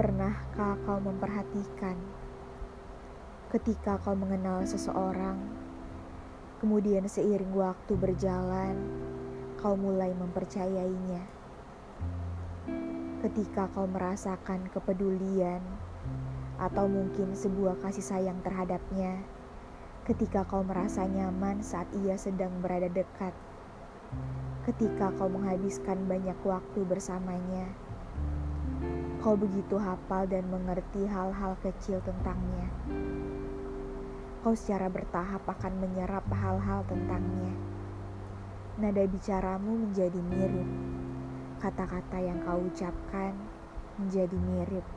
Pernahkah kau memperhatikan ketika kau mengenal seseorang, kemudian seiring waktu berjalan, kau mulai mempercayainya? Ketika kau merasakan kepedulian, atau mungkin sebuah kasih sayang terhadapnya, ketika kau merasa nyaman saat ia sedang berada dekat, ketika kau menghabiskan banyak waktu bersamanya Kau begitu hafal dan mengerti hal-hal kecil tentangnya. Kau secara bertahap akan menyerap hal-hal tentangnya. Nada bicaramu menjadi mirip. Kata-kata yang kau ucapkan menjadi mirip.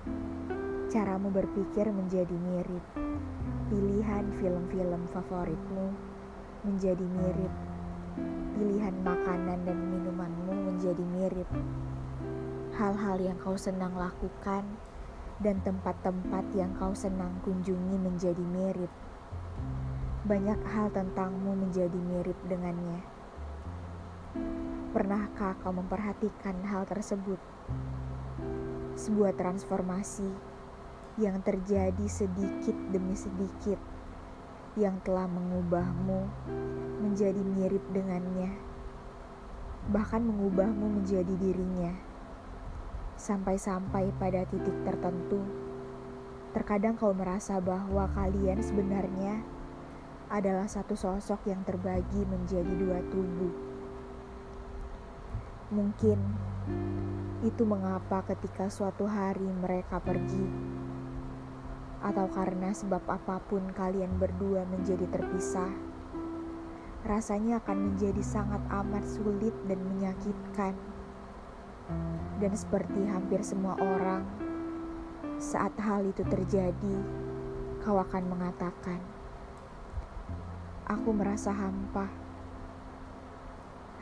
Caramu berpikir menjadi mirip. Pilihan film-film favoritmu menjadi mirip. Pilihan makanan dan minumanmu menjadi mirip hal-hal yang kau senang lakukan, dan tempat-tempat yang kau senang kunjungi menjadi mirip. Banyak hal tentangmu menjadi mirip dengannya. Pernahkah kau memperhatikan hal tersebut? Sebuah transformasi yang terjadi sedikit demi sedikit yang telah mengubahmu menjadi mirip dengannya, bahkan mengubahmu menjadi dirinya sampai-sampai pada titik tertentu. Terkadang kau merasa bahwa kalian sebenarnya adalah satu sosok yang terbagi menjadi dua tubuh. Mungkin itu mengapa ketika suatu hari mereka pergi, atau karena sebab apa pun kalian berdua menjadi terpisah, rasanya akan menjadi sangat amat sulit dan menyakitkan dan seperti hampir semua orang, saat hal itu terjadi, kau akan mengatakan, "Aku merasa hampa,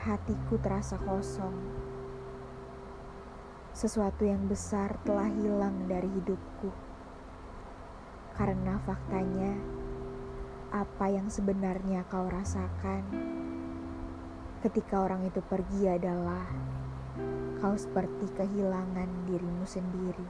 hatiku terasa kosong." Sesuatu yang besar telah hilang dari hidupku, karena faktanya apa yang sebenarnya kau rasakan ketika orang itu pergi adalah kau seperti kehilangan dirimu sendiri.